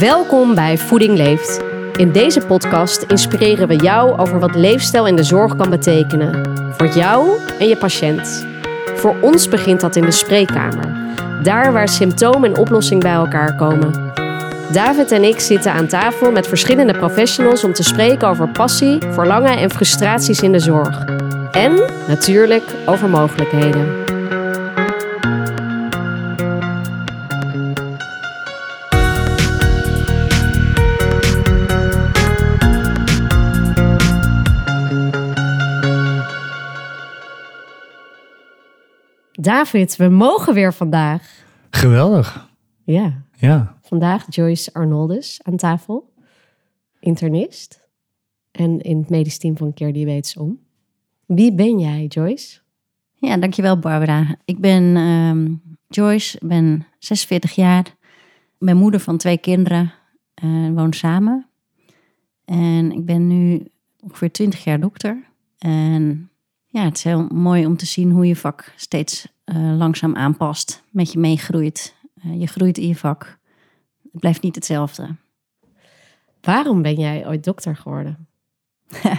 Welkom bij Voeding Leeft. In deze podcast inspireren we jou over wat leefstijl in de zorg kan betekenen. Voor jou en je patiënt. Voor ons begint dat in de spreekkamer. Daar waar symptoom en oplossing bij elkaar komen. David en ik zitten aan tafel met verschillende professionals om te spreken over passie, verlangen en frustraties in de zorg. En natuurlijk over mogelijkheden. David, we mogen weer vandaag. Geweldig. Ja, Ja. vandaag Joyce Arnoldus aan tafel. Internist. En in het medisch team van Keer Diabetes Om. Wie ben jij, Joyce? Ja, dankjewel Barbara. Ik ben ehm, Joyce, ben 46 jaar. Ik ben moeder van twee kinderen en woon samen. En ik ben nu ongeveer 20 jaar dokter. En ja, het is heel mooi om te zien hoe je vak steeds eh, langzaam aanpast, met je meegroeit. Eh, je groeit in je vak. Het blijft niet hetzelfde. Waarom ben jij ooit dokter geworden?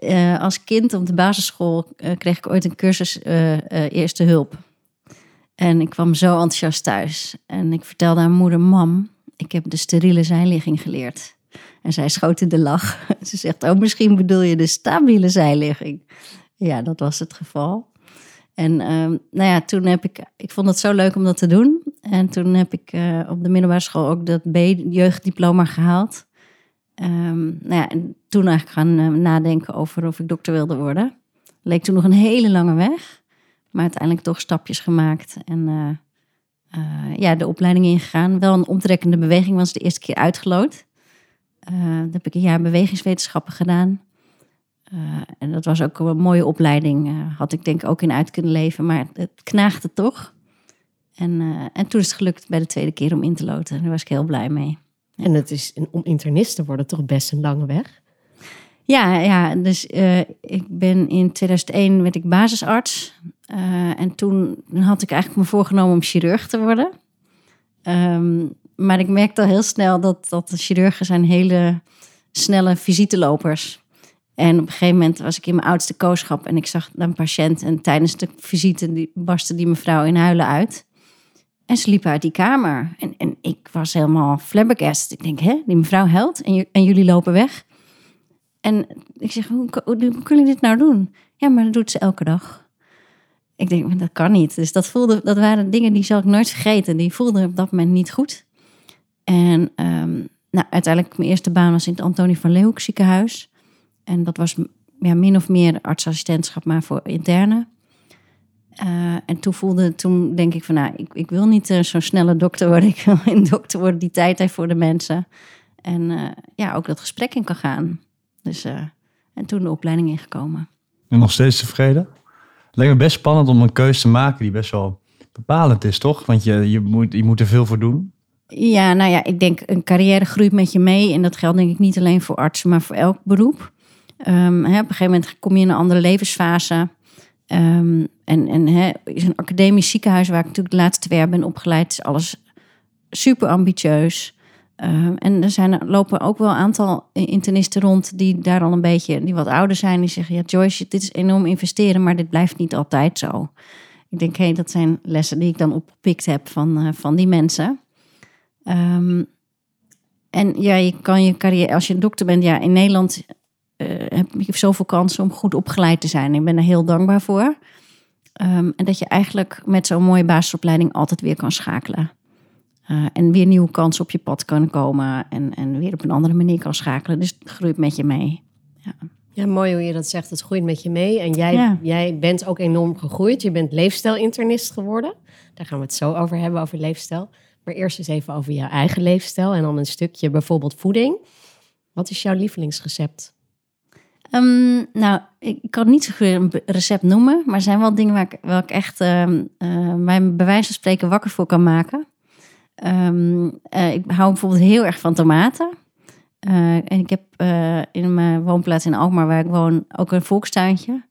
Eh, als kind op de basisschool kreeg ik ooit een cursus eerste hulp. En ik kwam zo enthousiast thuis. En ik vertelde aan moeder, mam, ik heb de steriele zijligging geleerd. En zij schoot in de lach. Ze zegt, oh, misschien bedoel je de stabiele zijligging. Ja, dat was het geval. En ehm, nou ja, toen heb ik, ik vond het zo leuk om dat te doen. En toen heb ik eh, op de middelbare school ook dat B-jeugddiploma gehaald. Ehm, nou ja, en toen eigenlijk gaan eh, nadenken over of ik dokter wilde worden. Leek toen nog een hele lange weg. Maar uiteindelijk toch stapjes gemaakt. En eh, ja, de opleiding ingegaan. Wel een omtrekkende beweging was de eerste keer uitgeloot. Eh dan heb ik een jaar bewegingswetenschappen gedaan. Eh, en dat was ook een mooie opleiding. Eh, had ik denk ik ook in uit kunnen leven. Maar het knaagde toch. En, eh, en toen is het gelukt bij de tweede keer om in te loten. Daar was ik heel blij mee. En het is om internist te worden toch best een lange weg. Ja, ja dus ik ben in 2001 werd ik basisarts. En toen had ik eigenlijk me voorgenomen om chirurg te worden. Ehm, maar ik merkte al heel snel dat, dat de chirurgen zijn hele snelle visitelopers. En op een gegeven moment was ik in mijn oudste kooschap en ik zag een patiënt. En tijdens de visite die, barstte die mevrouw in huilen uit. En ze liep uit die kamer. En, en ik was helemaal flabbergast. Ik denk, hè, die mevrouw helpt en, en jullie lopen weg. En ik zeg, hoe, hoe, hoe dit nou doen? Ja, maar dat doet ze elke dag. Ik denk, dat kan niet. Dus dat, voelde, dat waren dingen die zal ik nooit vergeten. Die voelden op dat moment niet goed. En ehm, nou, uiteindelijk, mijn eerste baan was in het Antonie van Leeuwenhoek ziekenhuis. En dat was ja, min of meer artsassistentschap, maar voor interne. Eh, en toen voelde, toen denk ik van, nou, ik, ik wil niet eh, zo'n snelle dokter worden. Ik wil een dokter worden die tijd heeft voor de mensen. En eh, ja, ook dat gesprek in kan gaan. Dus, en toen de opleiding ingekomen. En nog steeds tevreden? Lijkt me best spannend om een keuze te maken die best wel bepalend is, toch? Want je, je, moet, je moet er veel voor doen. Ja, nou ja, ik denk een carrière groeit met je mee. En dat geldt denk ik niet alleen voor artsen, maar voor elk beroep. Ehm, hè, op een gegeven moment kom je in een andere levensfase. Ehm, en en hè, is een academisch ziekenhuis waar ik natuurlijk de laatste twee jaar ben opgeleid, is alles super ambitieus. Ehm, en er zijn, lopen ook wel een aantal internisten rond die daar al een beetje, die wat ouder zijn, die zeggen: Ja, Joyce, dit is enorm investeren, maar dit blijft niet altijd zo. Ik denk, hé, dat zijn lessen die ik dan opgepikt heb van, eh, van die mensen. En ja, je kan je carrière, als je dokter bent, ja, in Nederland heb je zoveel kansen om goed opgeleid te zijn. Ik ben er heel dankbaar voor. Ehm, en dat je eigenlijk met zo'n mooie basisopleiding altijd weer kan schakelen. Eh, en weer nieuwe kansen op je pad kunnen komen. En, en weer op een andere manier kan schakelen. Dus het groeit met je mee. Ja, mooi hoe je dat zegt. Het groeit met je mee. En jij, Ja. jij bent ook enorm gegroeid. Je bent leefstijlinternist geworden. Daar gaan we het zo over hebben, over leefstijl. Maar eerst eens even over jouw eigen leefstijl. En dan een stukje bijvoorbeeld voeding. Wat is jouw lievelingsrecept? Ehm, nou, ik kan niet zo goed een recept noemen. Maar er zijn wel dingen waar ik, echt ehm eh, mij bij van spreken wakker voor kan maken. Ehm, eh, ik hou bijvoorbeeld heel erg van tomaten. Eh, en ik heb in mijn woonplaats in Alkmaar, waar ik woon, ook een volkstuintje.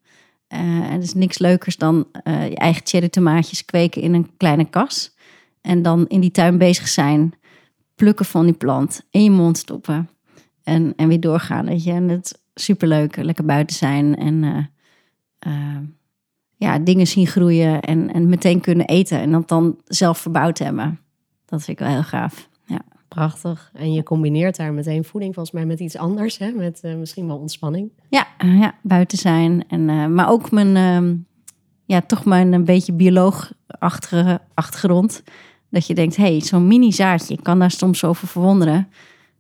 En er is niks leukers dan je eigen cherry tomaatjes kweken in een kleine kas. En dan in die tuin bezig zijn. plukken van die plant, in je mond stoppen en, en weer doorgaan. Weet je, en het superleuk, lekker buiten zijn en eh, eh, ja, dingen zien groeien en, en meteen kunnen eten en dat dan zelf verbouwd hebben. Dat vind ik wel heel gaaf. Ja. Prachtig. En je combineert daar meteen voeding volgens mij met iets anders, hè? met eh, misschien wel ontspanning. Ja, ja buiten zijn. En, maar ook mijn, ehm, ja, toch mijn een beetje bioloogachtige achtergrond. Dat je denkt, hé, hey, zo'n mini zaadje, ik kan daar soms over verwonderen.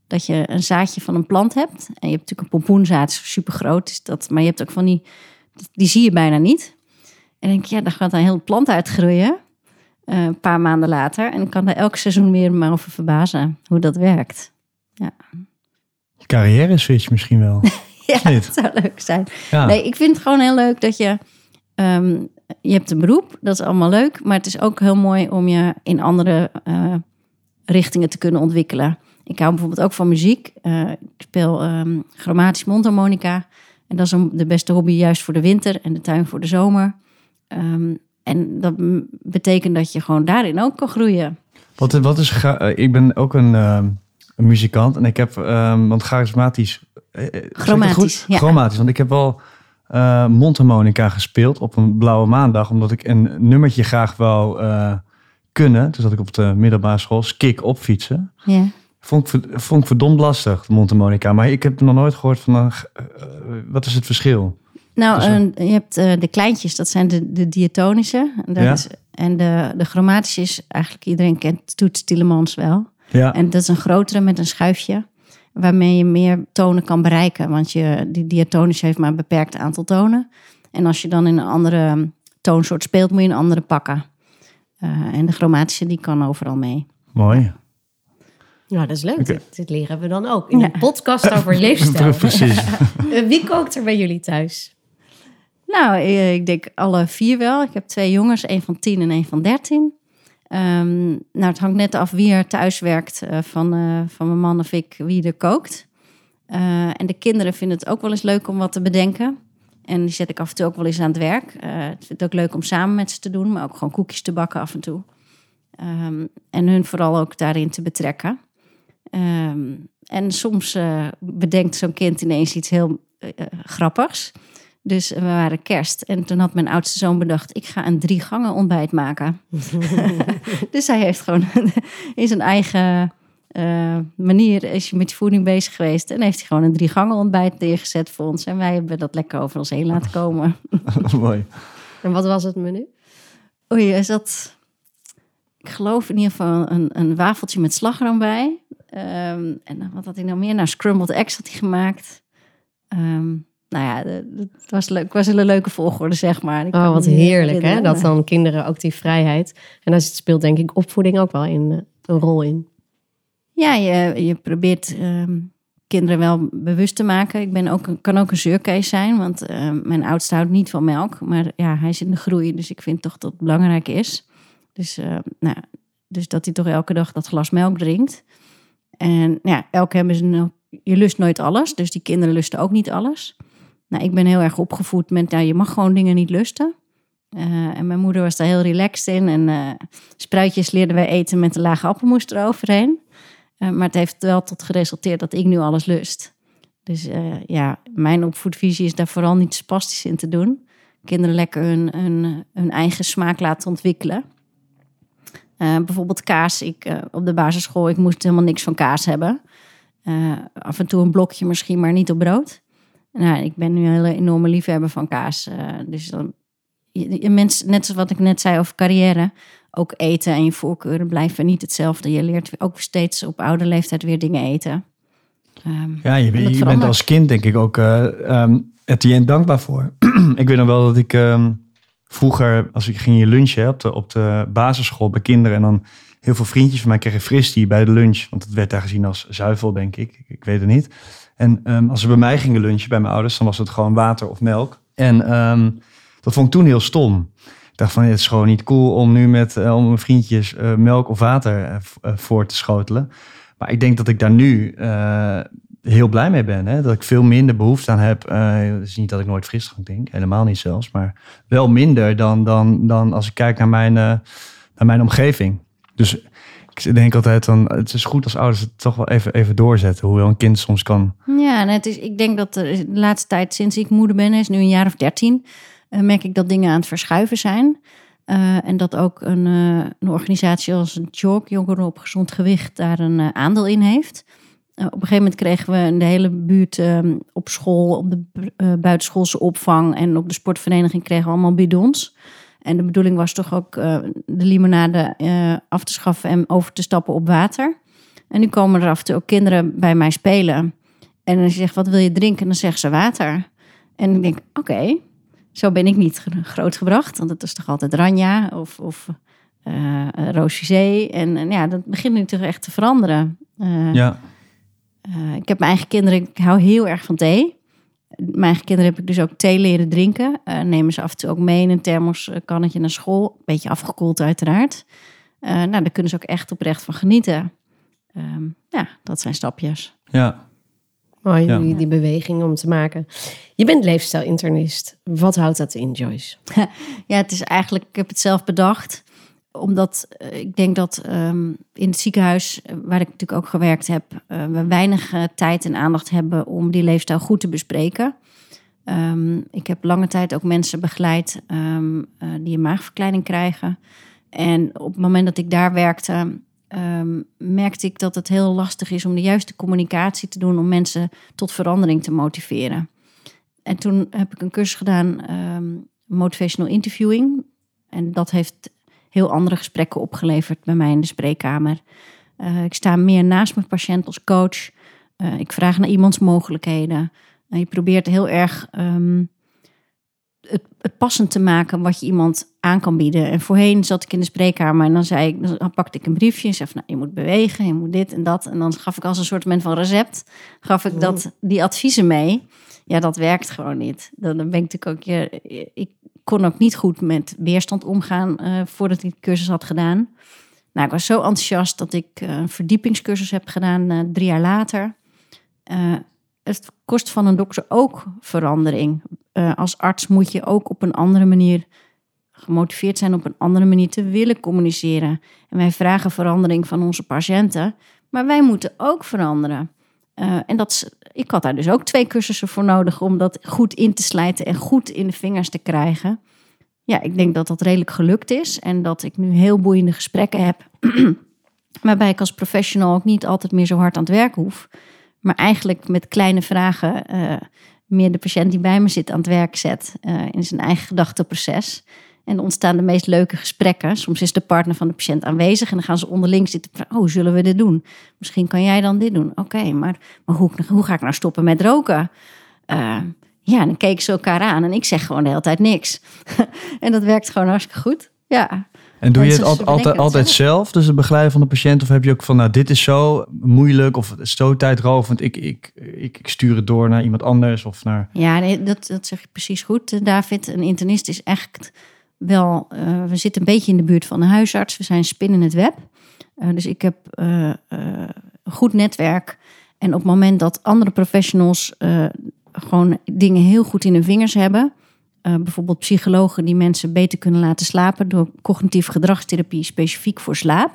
Dat je een zaadje van een plant hebt. En je hebt natuurlijk een pompoenzaad, super groot is dat. Maar je hebt ook van die, die zie je bijna niet. En dan denk ik, ja, daar gaat een heel plant uitgroeien. eh, een paar maanden later. En ik kan daar elk seizoen weer maar over verbazen hoe dat werkt. Ja, Carrière switch misschien wel. ja dat zou leuk zijn. Ja. Nee, ik vind het gewoon heel leuk dat je... ehm, je hebt een beroep, dat is allemaal leuk. Maar het is ook heel mooi om je in andere eh, richtingen te kunnen ontwikkelen. Ik hou bijvoorbeeld ook van muziek. Eh, ik speel ehm chromatisch mondharmonica. En dat is een, de beste hobby juist voor de winter en de tuin voor de zomer. Ehm, en dat betekent dat je gewoon daarin ook kan groeien. Wat, wat is, eh, ik ben ook een, ehm, een muzikant en ik heb, want charismatisch. eh, Chromatisch, ja. Chromatisch, want ik heb wel eh mondharmonica gespeeld op een blauwe maandag, omdat ik een nummertje graag wou kunnen. Toen zat ik op de middelbare school, skik op fietsen. Ja. Vond ik, vond ik verdomd lastig, de mondharmonica. Maar ik heb nog nooit gehoord van, g- eh, wat is het verschil? Nou, Dus, eh, een- je hebt eh, de kleintjes, dat zijn de, de diatonische. En, dat Ja. is, en de, de chromatische is eigenlijk, iedereen kent Toets Tielemans wel. Ja, En dat is een grotere met een schuifje, waarmee je meer tonen kan bereiken. Want je, die diatonische heeft maar een beperkt aantal tonen. En als je dan in een andere toonsoort speelt, moet je een andere pakken. Eh, en de chromatische, die kan overal mee. mooi. Nou, dat is leuk. Dit, dit leren we dan ook. In Ja. een podcast over leefstijl. Precies. Eh, Wie kookt er bij jullie thuis? Nou, eh, ik denk alle vier wel. Ik heb twee jongens, één van tien en één van dertien. Ehm, nou, het hangt net af wie er thuis werkt eh, van, eh, van mijn man of ik, wie er kookt. Eh, en de kinderen vinden het ook wel eens leuk om wat te bedenken. En die zet ik af en toe ook wel eens aan het werk. Eh ik vind het ook leuk om samen met ze te doen, maar ook gewoon koekjes te bakken af en toe. Ehm, en hun vooral ook daarin te betrekken. Ehm, en soms eh, bedenkt zo'n kind ineens iets heel eh, eh, grappigs. Dus we waren kerst en toen had mijn oudste zoon bedacht... ik ga een drie gangen ontbijt maken. dus hij heeft gewoon in zijn eigen eh, manier... is hij met die voeding bezig geweest... en heeft hij gewoon een drie gangen ontbijt neergezet voor ons. En wij hebben dat lekker over ons heen laten komen. mooi. En wat was het menu? Oei, is dat... Ik geloof in ieder geval een, een wafeltje met slagroom bij. Ehm, en wat had hij nou meer? Nou, scrambled eggs had hij gemaakt. Ehm, nou ja, het was, leuk, het was een leuke volgorde, zeg maar. Ik Oh, wat heerlijk hè? Dat dan kinderen ook die vrijheid. En daar speelt denk ik opvoeding ook wel in, eh, een rol in. Ja, je, je probeert ehm, kinderen wel bewust te maken. Ik ben ook, kan ook een zeurkees zijn, want mijn oudste houdt niet van melk. Maar ja, hij is in de groei, dus ik vind toch dat het belangrijk is. Dus, nou, dus dat hij toch elke dag dat glas melk drinkt. En ja, elk hebben ze een, je lust nooit alles, dus die kinderen lusten ook niet alles. Nou, ik ben heel erg opgevoed met, nou, je mag gewoon dingen niet lusten. Eh, en mijn moeder was daar heel relaxed in. En eh, spruitjes leerden wij eten met een lage appelmoes eroverheen. Eh, maar het heeft wel tot geresulteerd dat ik nu alles lust. Dus ja, mijn opvoedvisie is daar vooral niet spastisch in te doen. Kinderen lekker hun, hun eigen smaak laten ontwikkelen. Eh, bijvoorbeeld kaas. Ik, eh, op de basisschool, ik moest helemaal niks van kaas hebben. Eh, af en toe een blokje misschien, maar niet op brood. Nou, ik ben nu een hele enorme liefhebber van kaas. dus dan, je, je mens, net zoals wat ik net zei over carrière, ook eten en je voorkeuren blijven niet hetzelfde. Je leert ook steeds op oude leeftijd weer dingen eten. Ehm, Ja, je, je bent als kind denk ik ook eh ehm Etienne dankbaar voor. ik weet nog wel dat ik ehm, vroeger, als ik ging je lunchen op, de, op de basisschool bij kinderen... en dan heel veel vriendjes van mij kregen fristie bij de lunch. Want het werd daar gezien als zuivel, denk ik. Ik weet het niet. En ehm, als ze bij mij gingen lunchen, bij mijn ouders... dan was het gewoon water of melk. En ehm, dat vond ik toen heel stom. Ik dacht van, het is gewoon niet cool om nu met eh, om mijn vriendjes eh, melk of water eh, voor te schotelen. Maar ik denk dat ik daar nu heel blij mee ben. Hè? Dat ik veel minder behoefte aan heb. Eh, het is niet dat ik nooit frisdrank drink, helemaal niet zelfs. Maar wel minder dan, dan, dan als ik kijk naar mijn, eh, naar mijn omgeving. Dus ik denk altijd dan, het is goed als ouders het toch wel even, even doorzetten. Hoewel een kind soms kan. Ja, en het is, ik denk dat de laatste tijd, sinds ik moeder ben, is nu een jaar of dertien, eh, merk ik dat dingen aan het verschuiven zijn. En dat ook een, een organisatie als JOG, Jongeren op Gezond Gewicht, daar een aandeel in heeft. Eh, op een gegeven moment kregen we de hele buurt ehm, op school, op de eh, buitenschoolse opvang en op de sportvereniging kregen we allemaal bidons. En de bedoeling was toch ook eh, de limonade af te schaffen en over te stappen op water. En nu komen er af en toe ook kinderen bij mij spelen. En je zegt, wat wil je drinken? Dan zeggen ze water. En ik denk, oké, zo ben ik niet gro- grootgebracht. Want het is toch altijd Ranja of, of Roosje En, en ja, dat begint nu toch echt te veranderen. Ja, eh, ik heb mijn eigen kinderen, ik hou heel erg van thee. Mijn eigen kinderen heb ik dus ook thee leren drinken. Eh, nemen ze af en toe ook mee in een thermoskannetje naar school. Beetje afgekoeld uiteraard. Eh, nou, daar kunnen ze ook echt oprecht van genieten. Ehm, ja, dat zijn stapjes. ja. Mooi, Ja. die, die beweging om te maken. Je bent leefstijlinternist. Wat houdt dat in, Joyce? Ja, het is eigenlijk, ik heb het zelf bedacht. Omdat eh, ik denk dat ehm, in het ziekenhuis, eh, waar ik natuurlijk ook gewerkt heb, eh, we weinig tijd en aandacht hebben om die leefstijl goed te bespreken. Ehm, ik heb lange tijd ook mensen begeleid ehm, eh, die een maagverkleining krijgen. En op het moment dat ik daar werkte, merkte ik dat het heel lastig is om de juiste communicatie te doen om mensen tot verandering te motiveren. En toen heb ik een cursus gedaan, motivational interviewing. En dat heeft heel andere gesprekken opgeleverd bij mij in de spreekkamer. Eh, ik sta meer naast mijn patiënt als coach. Eh, ik vraag naar iemands mogelijkheden. En je probeert heel erg ehm, het, het passend te maken wat je iemand aan kan bieden. En voorheen zat ik in de spreekkamer en dan zei ik, dan pakte ik een briefje en zei van, nou, je moet bewegen, je moet dit en dat. En dan gaf ik als een soort van recept, gaf ik dat, die adviezen mee. Ja, dat werkt gewoon niet. Dan dan ben ik natuurlijk ook, ja, ik kon ook niet goed met weerstand omgaan eh, voordat ik de cursus had gedaan. Nou, ik was zo enthousiast dat ik eh, een verdiepingscursus heb gedaan eh, drie jaar later. Het kost van een dokter ook verandering. Als arts moet je ook op een andere manier gemotiveerd zijn, op een andere manier te willen communiceren. En wij vragen verandering van onze patiënten, maar wij moeten ook veranderen. Eh, en dat, ik had daar dus ook twee cursussen voor nodig om dat goed in te slijten en goed in de vingers te krijgen. Ja, ik denk dat dat redelijk gelukt is en dat ik nu heel boeiende gesprekken heb. waarbij ik als professional ook niet altijd meer zo hard aan het werk hoef. Maar eigenlijk met kleine vragen eh, meer de patiënt die bij me zit aan het werk zet eh, in zijn eigen gedachteproces. En ontstaan de meest leuke gesprekken. Soms is de partner van de patiënt aanwezig en dan gaan ze onderling zitten. Oh, zullen we dit doen? Misschien kan jij dan dit doen. Oké, maar, maar hoe, hoe ga ik nou stoppen met roken? Eh, ja, dan keken ze elkaar aan en ik zeg gewoon de hele tijd niks. en dat werkt gewoon hartstikke goed. Ja, En doe je het altijd, altijd zelf. dus het begeleiden van de patiënt? Of heb je ook van, nou, dit is zo moeilijk of zo tijdrovend, ik, ik, ik, ik stuur het door naar iemand anders of naar... Ja, nee, dat, dat zeg je precies goed, eh, David. Een internist is echt wel... eh, we zitten een beetje in de buurt van een huisarts. We zijn spin in het web. Eh, dus ik heb eh, een goed netwerk. En op het moment dat andere professionals gewoon dingen heel goed in hun vingers hebben... bijvoorbeeld psychologen die mensen beter kunnen laten slapen... door cognitieve gedragstherapie specifiek voor slaap...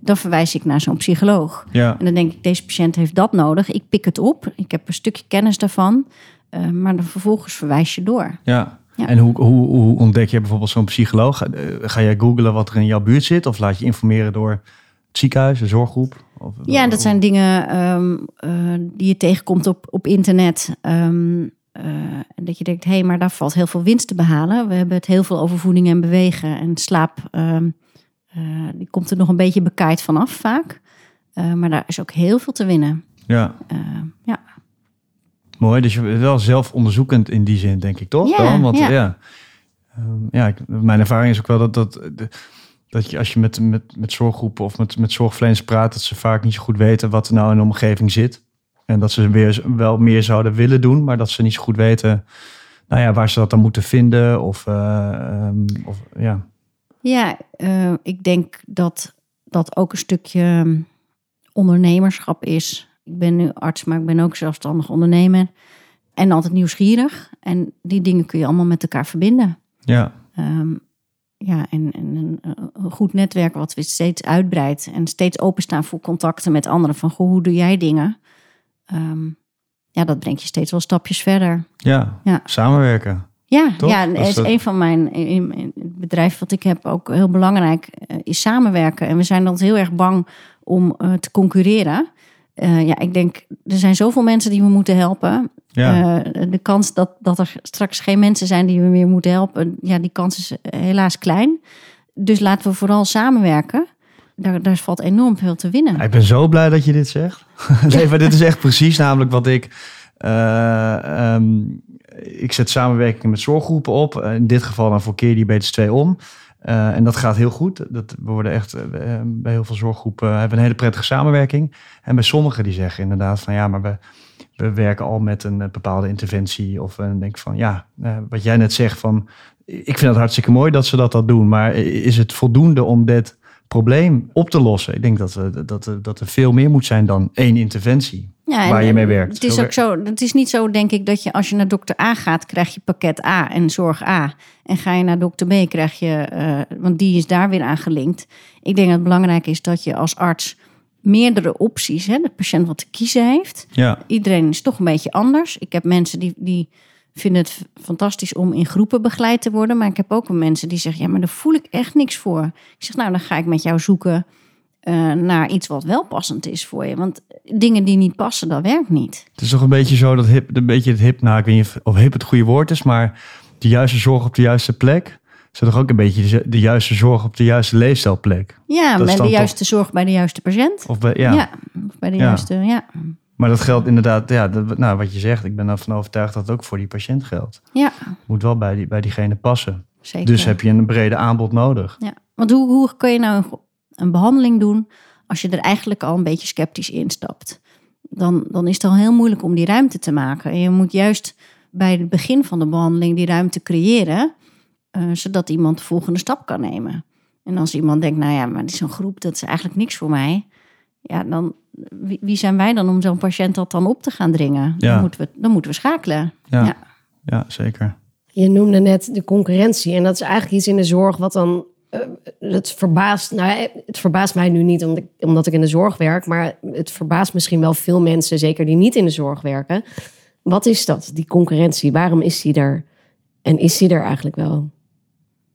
dan verwijs ik naar zo'n psycholoog. Ja, En dan denk ik, deze patiënt heeft dat nodig. Ik pik het op. Ik heb een stukje kennis daarvan. maar dan vervolgens verwijs je door. ja. Ja. En hoe, hoe, hoe ontdek je bijvoorbeeld zo'n psycholoog? Ga, eh, ga jij googlen wat er in jouw buurt zit? Of laat je informeren door het ziekenhuis, de zorggroep? Of, Ja, dat zijn dingen ehm, eh, die je tegenkomt op, op internet. En dat je denkt, hé, hey, maar daar valt heel veel winst te behalen. We hebben het heel veel over voeding en bewegen. En slaap, ehm, eh, die komt er nog een beetje bekaaid vanaf vaak. Maar daar is ook heel veel te winnen. Ja. Mooi. Dus je bent wel zelf onderzoekend in die zin, denk ik, toch? Ja, Dan? Want ja. ja, Ehm, ja ik, mijn ervaring is ook wel dat, dat, de- dat je als je met, met, met zorggroepen of met, met zorgverleners praat, dat ze vaak niet zo goed weten wat er nou in de omgeving zit. En dat ze weer wel meer zouden willen doen, maar dat ze niet zo goed weten nou ja, waar ze dat dan moeten vinden. Of, eh, ehm, of ja. Ja, eh, ik denk dat dat ook een stukje ondernemerschap is. Ik ben nu arts, maar ik ben ook zelfstandig ondernemer. En altijd nieuwsgierig. En die dingen kun je allemaal met elkaar verbinden. Ja, Ehm, ja, en, en een, goed netwerk wat we steeds uitbreidt. En steeds openstaan voor contacten met anderen. Van goh, hoe doe jij dingen? Ehm, ja, dat brengt je steeds wel stapjes verder. Ja, Ja. samenwerken. Ja, Toch? ja Dat is dat- een van mijn het bedrijf wat ik heb ook heel belangrijk eh, is samenwerken. En we zijn dan heel erg bang om eh, te concurreren. Eh, ja, ik denk, er zijn zoveel mensen die we moeten helpen. Ja, Eh, de kans dat, dat er straks geen mensen zijn die we meer moeten helpen, ja, die kans is eh, helaas klein. Dus laten we vooral samenwerken. Daar, daar valt enorm veel te winnen. ik ben zo blij dat je dit zegt. nee, maar dit is echt precies namelijk wat ik... eh, ehm, ik zet samenwerking met zorggroepen op. In dit geval dan voor keer diabetes 2 om. Eh, en dat gaat heel goed. Dat, we worden echt, eh, bij heel veel zorggroepen hebben we een hele prettige samenwerking. En bij sommigen die zeggen inderdaad van ja, maar we, we werken al met een eh, bepaalde interventie. Of eh, dan denk van ja, eh, wat jij net zegt van ik vind het hartstikke mooi dat ze dat, dat doen. Maar is het voldoende om dit probleem op te lossen? Ik denk dat, we, dat, dat er veel meer moet zijn dan één interventie. Ja, waar je mee werkt. Het is ook zo, het is niet zo, denk ik, dat je als je naar dokter A gaat, krijg je pakket A en zorg A. En ga je naar dokter B, krijg je, eh, want die is daar weer aan gelinkt. Ik denk dat het belangrijk is dat je als arts meerdere opties, hè, de patiënt wat te kiezen heeft. Ja, Iedereen is toch een beetje anders. Ik heb mensen die, die vinden het fantastisch om in groepen begeleid te worden. Maar ik heb ook wel mensen die zeggen, ja, maar daar voel ik echt niks voor. Ik zeg, nou, dan ga ik met jou zoeken eh, naar iets wat wel passend is voor je. Want dingen die niet passen, dat werkt niet. het is toch een beetje zo dat hip, een beetje het hip, nou ik weet niet of, hip het goede woord is, maar de juiste zorg op de juiste plek. Is toch ook een beetje de, de juiste zorg op de juiste leefstijlplek? Ja, Dat met de juiste zorg bij de juiste patiënt. Of bij, ja. Ja, of bij de Ja. juiste, ja. Maar dat geldt inderdaad, ja, dat, nou, wat je zegt, ik ben ervan overtuigd dat het ook voor die patiënt geldt. Ja, Moet wel bij, die, bij diegene passen. zeker. Dus heb je een brede aanbod nodig. Ja, want hoe, hoe kun je nou een, behandeling doen als je er eigenlijk al een beetje sceptisch instapt? Dan, dan is het al heel moeilijk om die ruimte te maken. En je moet juist bij het begin van de behandeling die ruimte creëren, eh, zodat iemand de volgende stap kan nemen. En als iemand denkt, nou ja, maar dit is een groep, dat is eigenlijk niks voor mij. Ja, dan, wie, wie zijn wij dan om zo'n patiënt dat dan op te gaan dringen? Ja. Dan, moeten we, dan moeten we schakelen. Ja, Ja. ja. zeker. Je noemde net de concurrentie. En dat is eigenlijk iets in de zorg wat dan. Eh, het verbaast. Nou, het verbaast mij nu niet omdat ik, omdat ik in de zorg werk. Maar het verbaast misschien wel veel mensen, zeker die niet in de zorg werken. Wat is dat, die concurrentie? Waarom is die er? En is die er eigenlijk wel?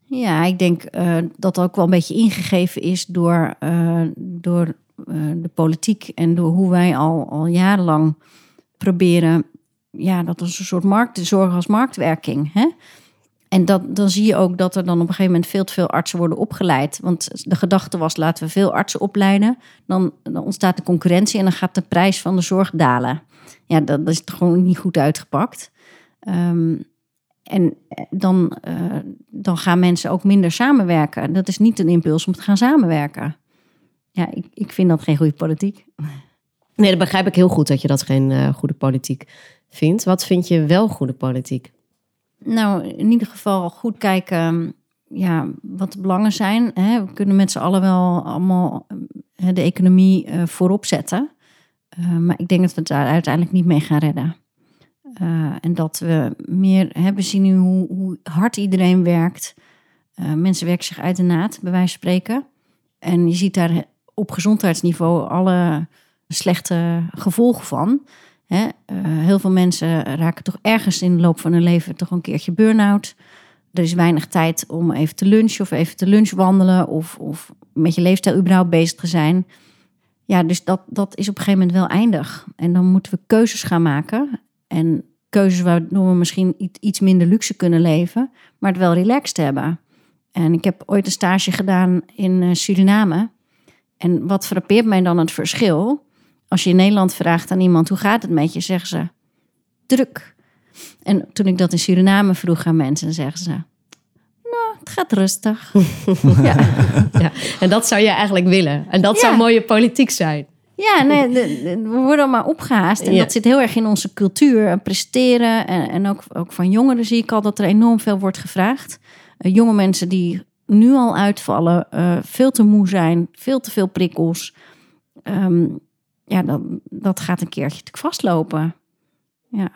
Ja, ik denk eh, dat ook wel een beetje ingegeven is door, eh, door de politiek en door hoe wij al, al jarenlang proberen, ja, dat is een soort markt, de zorg als marktwerking. Hè? En dat, dan zie je ook dat er dan op een gegeven moment veel te veel artsen worden opgeleid. Want de gedachte was, laten we veel artsen opleiden. Dan, ontstaat de concurrentie en dan gaat de prijs van de zorg dalen. Ja, dat, dat is toch gewoon niet goed uitgepakt. Ehm, en eh, dan, eh, dan gaan mensen ook minder samenwerken. Dat is niet een impuls om te gaan samenwerken. Ja, ik, ik vind dat geen goede politiek. Nee, dat begrijp ik heel goed dat je dat geen eh, goede politiek vindt. Wat vind je wel goede politiek? Nou, in ieder geval goed kijken ja, wat de belangen zijn. Hè. We kunnen met z'n allen wel allemaal eh, de economie eh, voorop zetten. Eh, maar ik denk dat we het daar uiteindelijk niet mee gaan redden. En dat we meer hebben zien nu hoe, hoe hard iedereen werkt. Mensen werken zich uit de naad, bij wijze van spreken. En je ziet daar op gezondheidsniveau alle slechte gevolgen van. Eh, heel veel mensen raken toch ergens in de loop van hun leven toch een keertje burn-out. Er is weinig tijd om even te lunchen of even te lunchwandelen of, of met je leefstijl überhaupt bezig te zijn. Ja, dus dat, dat is op een gegeven moment wel eindig. En dan moeten we keuzes gaan maken. En keuzes waardoor we misschien iets- iets minder luxe kunnen leven, maar het wel relaxed hebben. En ik heb ooit een stage gedaan in eh, Suriname. En wat frappeert mij dan het verschil? Als je in Nederland vraagt aan iemand hoe gaat het met je, zeggen ze druk. En toen ik dat in Suriname vroeg aan mensen, zeggen ze: Nou, het gaat rustig. ja. Ja, en dat zou je eigenlijk willen. En dat Ja. zou mooie politiek zijn. Ja, nee, de- de- we worden maar opgehaast. En Ja. dat zit heel erg in onze cultuur. en Presteren. En, en ook, ook van jongeren zie ik al dat er enorm veel wordt gevraagd. Eh, jonge mensen die nu al uitvallen, eh, veel te moe zijn, veel te veel prikkels. Ehm, ja, dat, dat gaat een keertje vastlopen. Ja.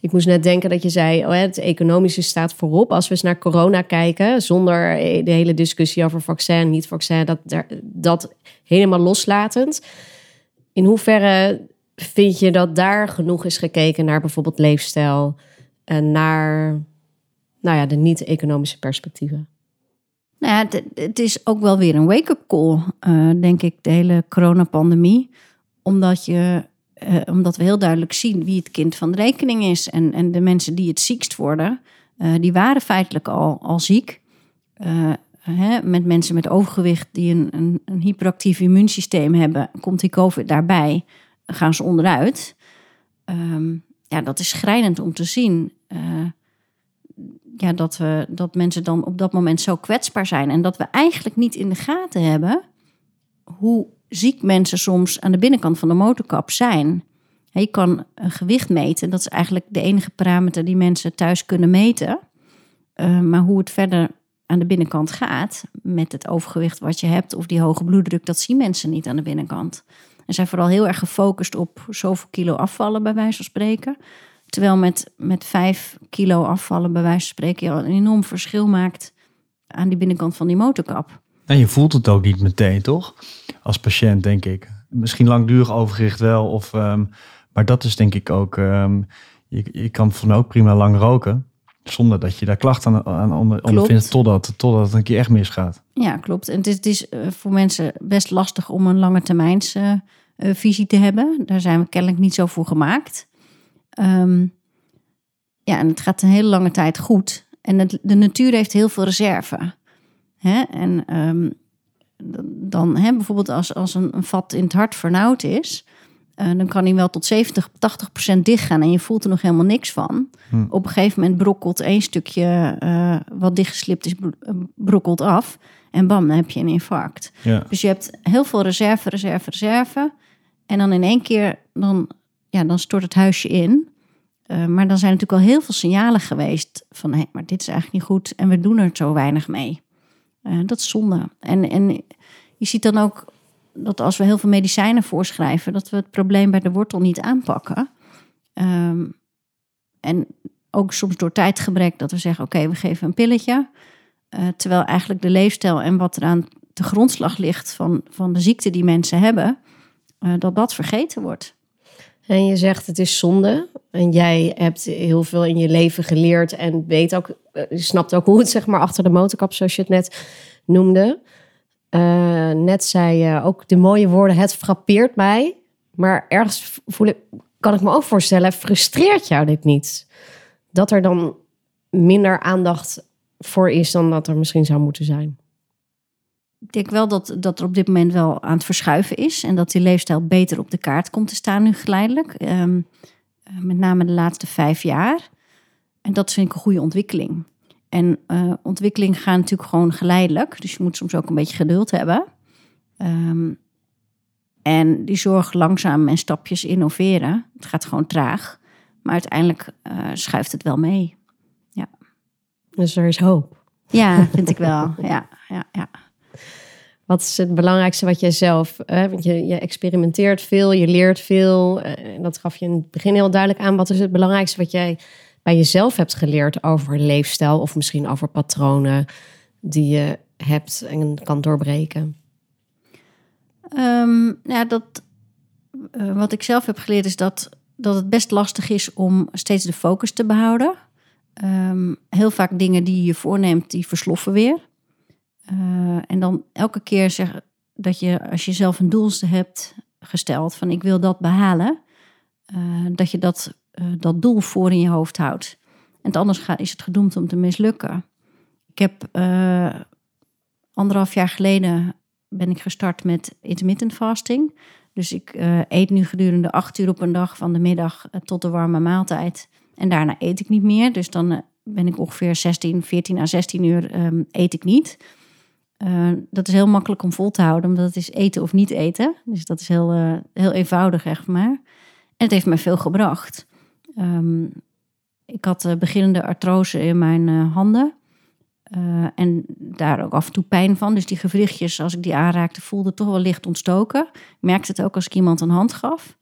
Ik moest net denken dat je zei, oh, het economische staat voorop. Als we eens naar corona kijken, zonder de hele discussie over vaccin, niet vaccin, dat, dat helemaal loslatend. In hoeverre vind je dat daar genoeg is gekeken naar bijvoorbeeld leefstijl en naar nou ja, de niet-economische perspectieven? Nou ja, het, is ook wel weer een wake-up call, uh, denk ik, de hele coronapandemie. Omdat, je, uh, omdat we heel duidelijk zien wie het kind van de rekening is. En, en de mensen die het ziekst worden, uh, die waren feitelijk al, al ziek. Hè, met mensen met overgewicht die een, een, een hyperactief immuunsysteem hebben, komt die COVID daarbij, gaan ze onderuit. Um, ja, dat is schrijnend om te zien ja, dat, we, dat mensen dan op dat moment zo kwetsbaar zijn. En dat we eigenlijk niet in de gaten hebben hoe ziek mensen soms aan de binnenkant van de motorkap zijn. Je kan een gewicht meten. Dat is eigenlijk de enige parameter die mensen thuis kunnen meten. Uh, maar hoe het verder aan de binnenkant gaat met het overgewicht wat je hebt of die hoge bloeddruk, dat zien mensen niet aan de binnenkant. En zijn vooral heel erg gefocust op zoveel kilo afvallen, bij wijze van spreken. Terwijl met, met vijf kilo afvallen, bij wijze van spreken, je een enorm verschil maakt aan die binnenkant van die motorkap. En je voelt het ook niet meteen, toch? Als patiënt, denk ik. Misschien langdurig overgewicht wel, of, um, maar dat is denk ik ook. Um, je, je kan van ook prima lang roken. Zonder dat je daar klachten aan, aan ondervindt totdat, totdat het een keer echt misgaat. Ja, klopt. En het is, het is eh, voor mensen best lastig om een lange termijns uh, visie te hebben. Daar zijn we kennelijk niet zo voor gemaakt. Um, ja, en het gaat een hele lange tijd goed. En het, de natuur heeft heel veel reserve. Hè? En um, dan hè, bijvoorbeeld als, als een, een, vat in het hart vernauwd is, uh, dan kan hij wel tot 70, 80 procent dichtgaan en je voelt er nog helemaal niks van. Hm. Op een gegeven moment brokkelt één stukje uh, wat dichtgeslipt is, brokkelt af. En bam, dan heb je een infarct. Ja. Dus je hebt heel veel reserve, reserve, reserve. En dan in één keer, dan ja, dan stort het huisje in. Uh, maar dan zijn natuurlijk al heel veel signalen geweest van hé, maar dit is eigenlijk niet goed en we doen er zo weinig mee. Uh, dat is zonde. En, en je ziet dan ook dat als we heel veel medicijnen voorschrijven, dat we het probleem bij de wortel niet aanpakken. Um, en ook soms door tijdgebrek dat we zeggen: oké, we geven een pilletje. Uh, terwijl eigenlijk de leefstijl en wat er aan de grondslag ligt van, van de ziekte die mensen hebben, dat dat vergeten wordt. En je zegt het is zonde. En jij hebt heel veel in je leven geleerd en weet ook, eh, je snapt ook hoe het zeg maar achter de motorkap, zoals je het net noemde. Uh, net zei je ook de mooie woorden, het frappeert mij. Maar ergens voel ik, kan ik me ook voorstellen, frustreert jou dit niet? Dat er dan minder aandacht voor is dan dat er misschien zou moeten zijn? ik denk wel dat, dat er op dit moment wel aan het verschuiven is. En dat die leefstijl beter op de kaart komt te staan nu geleidelijk. Ehm, eh, met name de laatste vijf jaar. En dat vind ik een goede ontwikkeling. En uh, ontwikkeling gaat natuurlijk gewoon geleidelijk. Dus je moet soms ook een beetje geduld hebben. Ehm, en die zorg langzaam en stapjes innoveren. Het gaat gewoon traag. Maar uiteindelijk uh, schuift het wel mee. Ja. Dus er is hoop. Ja, vind ik wel. Ja, ja, ja. Wat is het belangrijkste wat jij zelf, hè, want je, je experimenteert veel, je leert veel. En dat gaf je in het begin heel duidelijk aan. Wat is het belangrijkste wat jij bij jezelf hebt geleerd over leefstijl of misschien over patronen die je hebt en kan doorbreken? Um, ja, dat, uh, wat ik zelf heb geleerd is dat, dat het best lastig is om steeds de focus te behouden. Um, heel vaak dingen die je voorneemt, die versloffen weer. Uh, en dan elke keer zeg dat je, als je zelf een doel hebt gesteld van ik wil dat behalen, uh, dat je dat, uh, dat doel voor in je hoofd houdt. En anders is het gedoemd om te mislukken. Ik heb anderhalf jaar geleden ben ik gestart met intermittent fasting. Dus ik eet nu gedurende acht uur op een dag van de middag tot de warme maaltijd. En daarna eet ik niet meer. Dus dan ben ik ongeveer 16, 14 à 16 uur um, eet ik niet. Dat is heel makkelijk om vol te houden, omdat het is eten of niet eten. Dus dat is heel, heel eenvoudig, echt maar. En het heeft mij veel gebracht. Um, ik had uh, beginnende artrose in mijn handen. en daar ook af en toe pijn van. Dus die gewrichtjes, als ik die aanraakte, voelde toch wel licht ontstoken. Ik merkte het ook als ik iemand een hand gaf.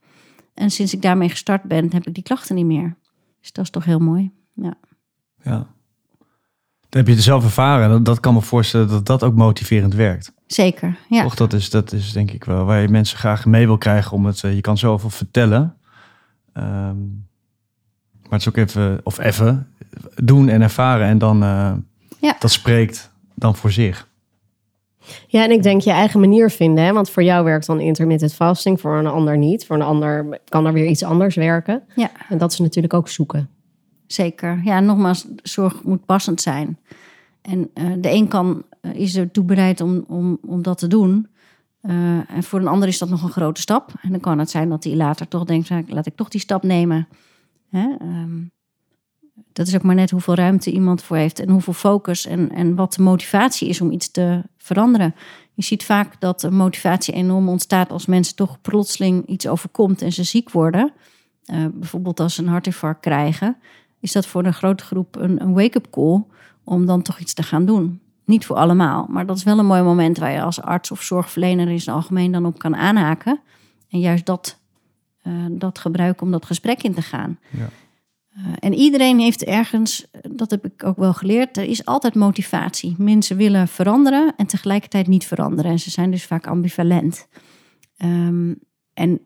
En sinds ik daarmee gestart ben, heb ik die klachten niet meer. Dus dat is toch heel mooi. Ja. Ja. Dat heb je er zelf ervaren. Dat, dat kan me voorstellen dat dat ook motiverend werkt. Zeker, ja. Toch, dat is, dat is denk ik wel waar je mensen graag mee wil krijgen. Om het, eh, je kan zoveel vertellen. Ehm, maar het is ook even, of even, doen en ervaren. En dan, eh, Ja. dat spreekt dan voor zich. Ja, en ik denk je eigen manier vinden. Hè? Want voor jou werkt dan intermittent fasting, voor een ander niet. Voor een ander kan er weer iets anders werken. Ja. En dat is natuurlijk ook zoeken. Zeker. Ja, nogmaals, zorg moet passend zijn. En eh, de een kan, eh, is er toe bereid om, om, om dat te doen. Eh, en voor een ander is dat nog een grote stap. En dan kan het zijn dat hij later toch denkt, laat ik toch die stap nemen. Hè? ehm, dat is ook maar net hoeveel ruimte iemand voor heeft en hoeveel focus en, en wat de motivatie is om iets te veranderen. Je ziet vaak dat motivatie enorm ontstaat als mensen toch plotseling iets overkomt en ze ziek worden. Eh, bijvoorbeeld als ze een hartinfarct krijgen, is dat voor een grote groep een, een wake-up call om dan toch iets te gaan doen. Niet voor allemaal, maar dat is wel een mooi moment waar je als arts of zorgverlener in zijn algemeen dan op kan aanhaken. En juist dat, eh, dat gebruiken om dat gesprek in te gaan. Ja. Eh, en iedereen heeft ergens, dat heb ik ook wel geleerd, er is altijd motivatie. Mensen willen veranderen en tegelijkertijd niet veranderen. En ze zijn dus vaak ambivalent. Ehm, en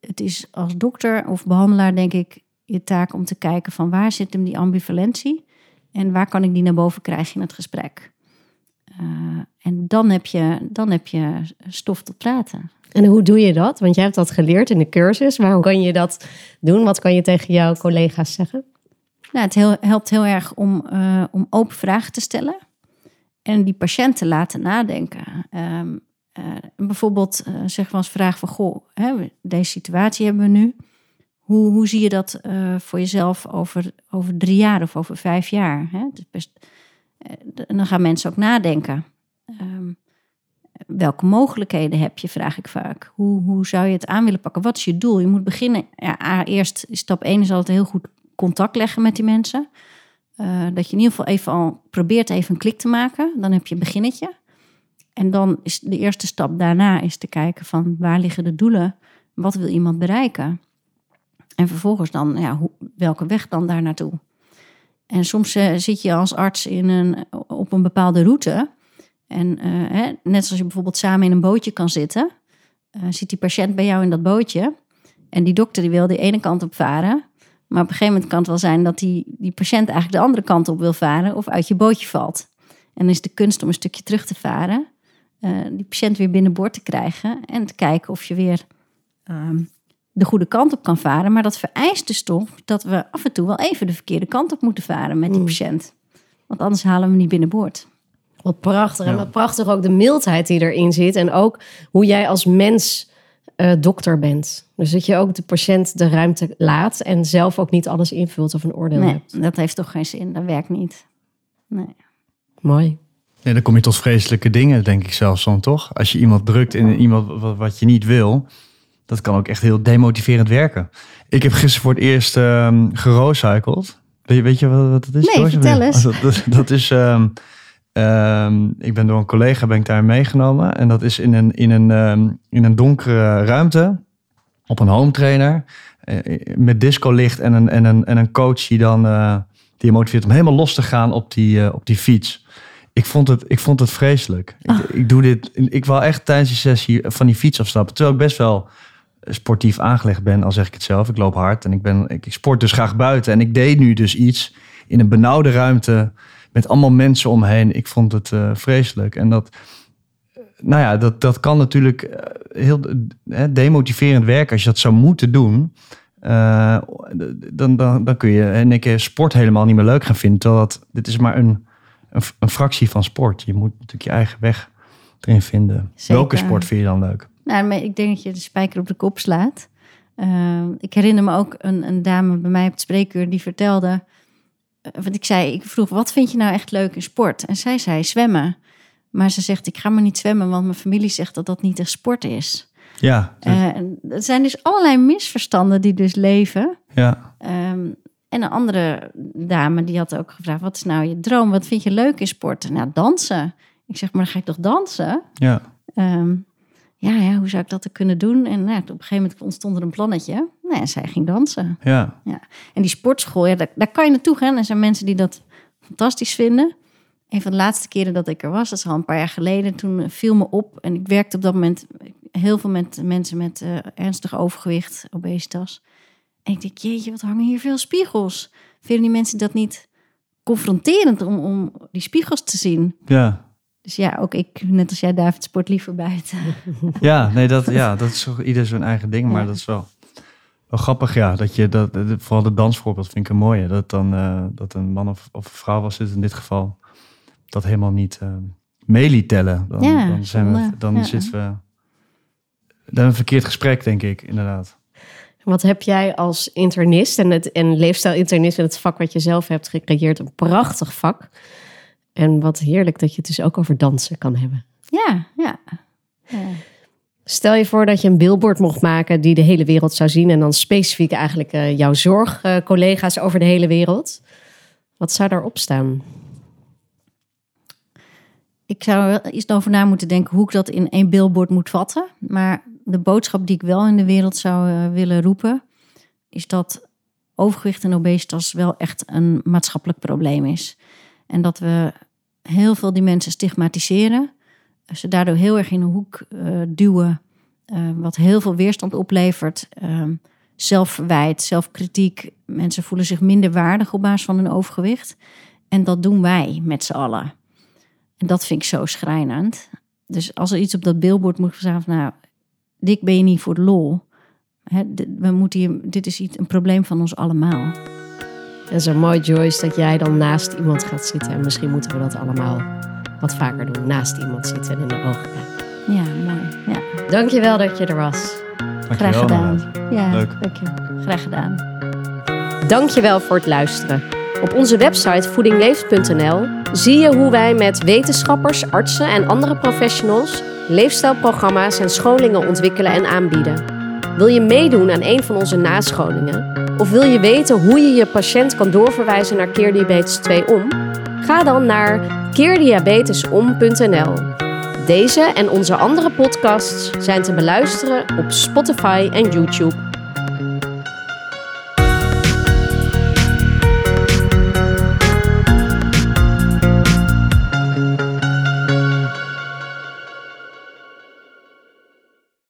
het is als dokter of behandelaar, denk ik, je taak om te kijken van waar zit hem die ambivalentie en waar kan ik die naar boven krijgen in het gesprek. Eh, en dan heb, je, dan heb je stof tot praten. En hoe doe je dat? Want jij hebt dat geleerd in de cursus. Waarom kan je dat doen? Wat kan je tegen jouw collega's zeggen? Nou, het heel- helpt heel erg om, eh, om open vragen te stellen en die patiënt te laten nadenken. Ehm, eh, bijvoorbeeld eh zeg maar als vraag van, goh, hè, deze situatie hebben we nu. Hoe, hoe zie je dat voor jezelf over, over drie jaar of over vijf jaar? Hè? Het is best, eh, d- en dan gaan mensen ook nadenken. Ehm, welke mogelijkheden heb je, vraag ik vaak. Hoe, hoe zou je het aan willen pakken? Wat is je doel? Je moet beginnen. Ja, eerst stap 1 is altijd heel goed contact leggen met die mensen. Eh, dat je in ieder geval even al probeert even een klik te maken. Dan heb je een beginnetje. En dan is de eerste stap daarna is te kijken van waar liggen de doelen? Wat wil iemand bereiken? En vervolgens dan, ja, hoe, welke weg dan daar naartoe? En soms eh, zit je als arts in een, op een bepaalde route. En eh, hè, net zoals je bijvoorbeeld samen in een bootje kan zitten, eh, zit die patiënt bij jou in dat bootje. En die dokter die wil de ene kant op varen. Maar op een gegeven moment kan het wel zijn dat die, die patiënt eigenlijk de andere kant op wil varen of uit je bootje valt. En dan is de kunst om een stukje terug te varen, die patiënt weer binnenboord te krijgen en te kijken of je weer ehm, de goede kant op kan varen. Maar dat vereist dus toch dat we af en toe wel even de verkeerde kant op moeten varen met die Mm. patiënt. Want anders halen we hem niet binnenboord. Wat prachtig. En wat prachtig ook de mildheid die erin zit. En ook hoe jij als mens eh, dokter bent. Dus dat je ook de patiënt de ruimte laat. En zelf ook niet alles invult of een oordeel Nee, hebt. dat heeft toch geen zin. Dat werkt niet. Nee. Mooi. Nee, dan kom je tot vreselijke dingen, denk ik zelfs dan toch? Als je iemand drukt in iemand wat je niet wil, dat kan ook echt heel demotiverend werken. Ik heb gisteren voor het eerst gerocycled. Weet, je- weet je wat, wat dat is? Nee, vertel eens. Dat, dat, dat is, ehm, ehm, ik ben door een collega ben ik daar meegenomen. En dat is in een, in een, in een donkere ruimte op een home trainer. eh, met discolicht en een, en, een, en een coach die dan eh, die je motiveert om helemaal los te gaan op die, eh, op die fiets. Ik vond het, ik vond het vreselijk. Ik, ik doe dit. Ik wil echt tijdens die sessie van die fiets afstappen. Terwijl ik best wel sportief aangelegd ben, al zeg ik het zelf. Ik loop hard en ik, ben, ik, ik sport dus graag buiten. En ik deed nu dus iets in een benauwde ruimte met allemaal mensen omheen. Ik vond het eh, vreselijk. En dat, nou ja, dat, dat kan natuurlijk eh, heel eh, demotiverend werken als je dat zou moeten doen. Dan, dan, dan kun je in een keer sport helemaal niet meer leuk gaan vinden. Terwijl dat, dit is maar een, een, een fractie van sport. Je moet natuurlijk je eigen weg erin vinden. Zeker. Welke sport vind je dan leuk? Nou, ik denk dat je de spijker op de kop slaat. Uh, ik herinner me ook een, een, dame bij mij op het spreekuur die vertelde... Uh, want ik zei, ik vroeg, wat vind je nou echt leuk in sport? En zij zei, zwemmen. Maar ze zegt, ik ga maar niet zwemmen, want mijn familie zegt dat dat niet echt sport is. Ja. Dus... Uh, er zijn dus allerlei misverstanden die dus leven. Ja. Um, en een andere dame die had ook gevraagd, wat is nou je droom? Wat vind je leuk in sport? Nou, dansen. Ik zeg, maar dan ga ik toch dansen? Ja. Um, ja, ja, hoe zou ik dat kunnen doen? En nou, op een gegeven moment ontstond er een plannetje. Nou, en zij ging dansen. Ja, En die sportschool, ja, daar, daar kan je naartoe gaan. Er zijn mensen die dat fantastisch vinden. Een van de laatste keren dat ik er was, dat is al een paar jaar geleden, toen viel me op. En ik werkte op dat moment heel veel met mensen met eh, ernstig overgewicht, obesitas. En ik denk, jeetje, wat hangen hier veel spiegels. Vinden die mensen dat niet confronterend om, om die spiegels te zien? ja. Dus ja, ook ik, net als jij, David, sport liever buiten. Ja, nee, dat, ja, dat is toch ieder zijn eigen ding. Maar Ja. dat is wel, wel grappig, ja. Dat je dat, vooral de dansvoorbeeld vind ik een mooie. Dat dan eh, dat een man of, of een vrouw was het in dit geval. Dat helemaal niet eh mee liet tellen. Dan, Ja, dan, zijn we, dan Ja. zitten we... Dan een verkeerd gesprek, denk ik, inderdaad. Wat heb jij als internist en, het, en leefstijl-internist en het vak wat je zelf hebt gecreëerd, een prachtig vak. En wat heerlijk dat je het dus ook over dansen kan hebben. Ja, ja. ja. Stel je voor dat je een billboard mocht maken die de hele wereld zou zien. En dan specifiek eigenlijk eh, jouw zorgcollega's over de hele wereld. Wat zou daarop staan? Ik zou er wel eens over na moeten denken hoe ik dat in één billboard moet vatten. Maar de boodschap die ik wel in de wereld zou eh, willen roepen, is dat overgewicht en obesitas wel echt een maatschappelijk probleem is. En dat we heel veel die mensen stigmatiseren. Ze daardoor heel erg in een hoek eh, duwen, eh, wat heel veel weerstand oplevert. Ehm, zelfverwijt, zelfkritiek. Mensen voelen zich minder waardig op basis van hun overgewicht. En dat doen wij met z'n allen. En dat vind ik zo schrijnend. Dus als er iets op dat billboard moet staan van... nou, dik ben je niet voor de lol. We moeten dit is iets, een probleem van ons allemaal. En zo mooi, Joyce, dat jij dan naast iemand gaat zitten. En misschien moeten we dat allemaal wat vaker doen. Naast iemand zitten en in de ogen kijken. Ja, mooi. Ja, Dankjewel dat je er was. Dankjewel, graag gedaan. inderdaad. Ja, Leuk. Dank je. Graag gedaan. Dankjewel voor het luisteren. Op onze website voedingleeft.nl zie je hoe wij met wetenschappers, artsen en andere professionals leefstijlprogramma's en scholingen ontwikkelen en aanbieden. Wil je meedoen aan een van onze nascholingen? Of wil je weten hoe je je patiënt kan doorverwijzen naar Keerdiabetes 2 om? Ga dan naar keerdiabetesom.nl. Deze en onze andere podcasts zijn te beluisteren op Spotify en YouTube.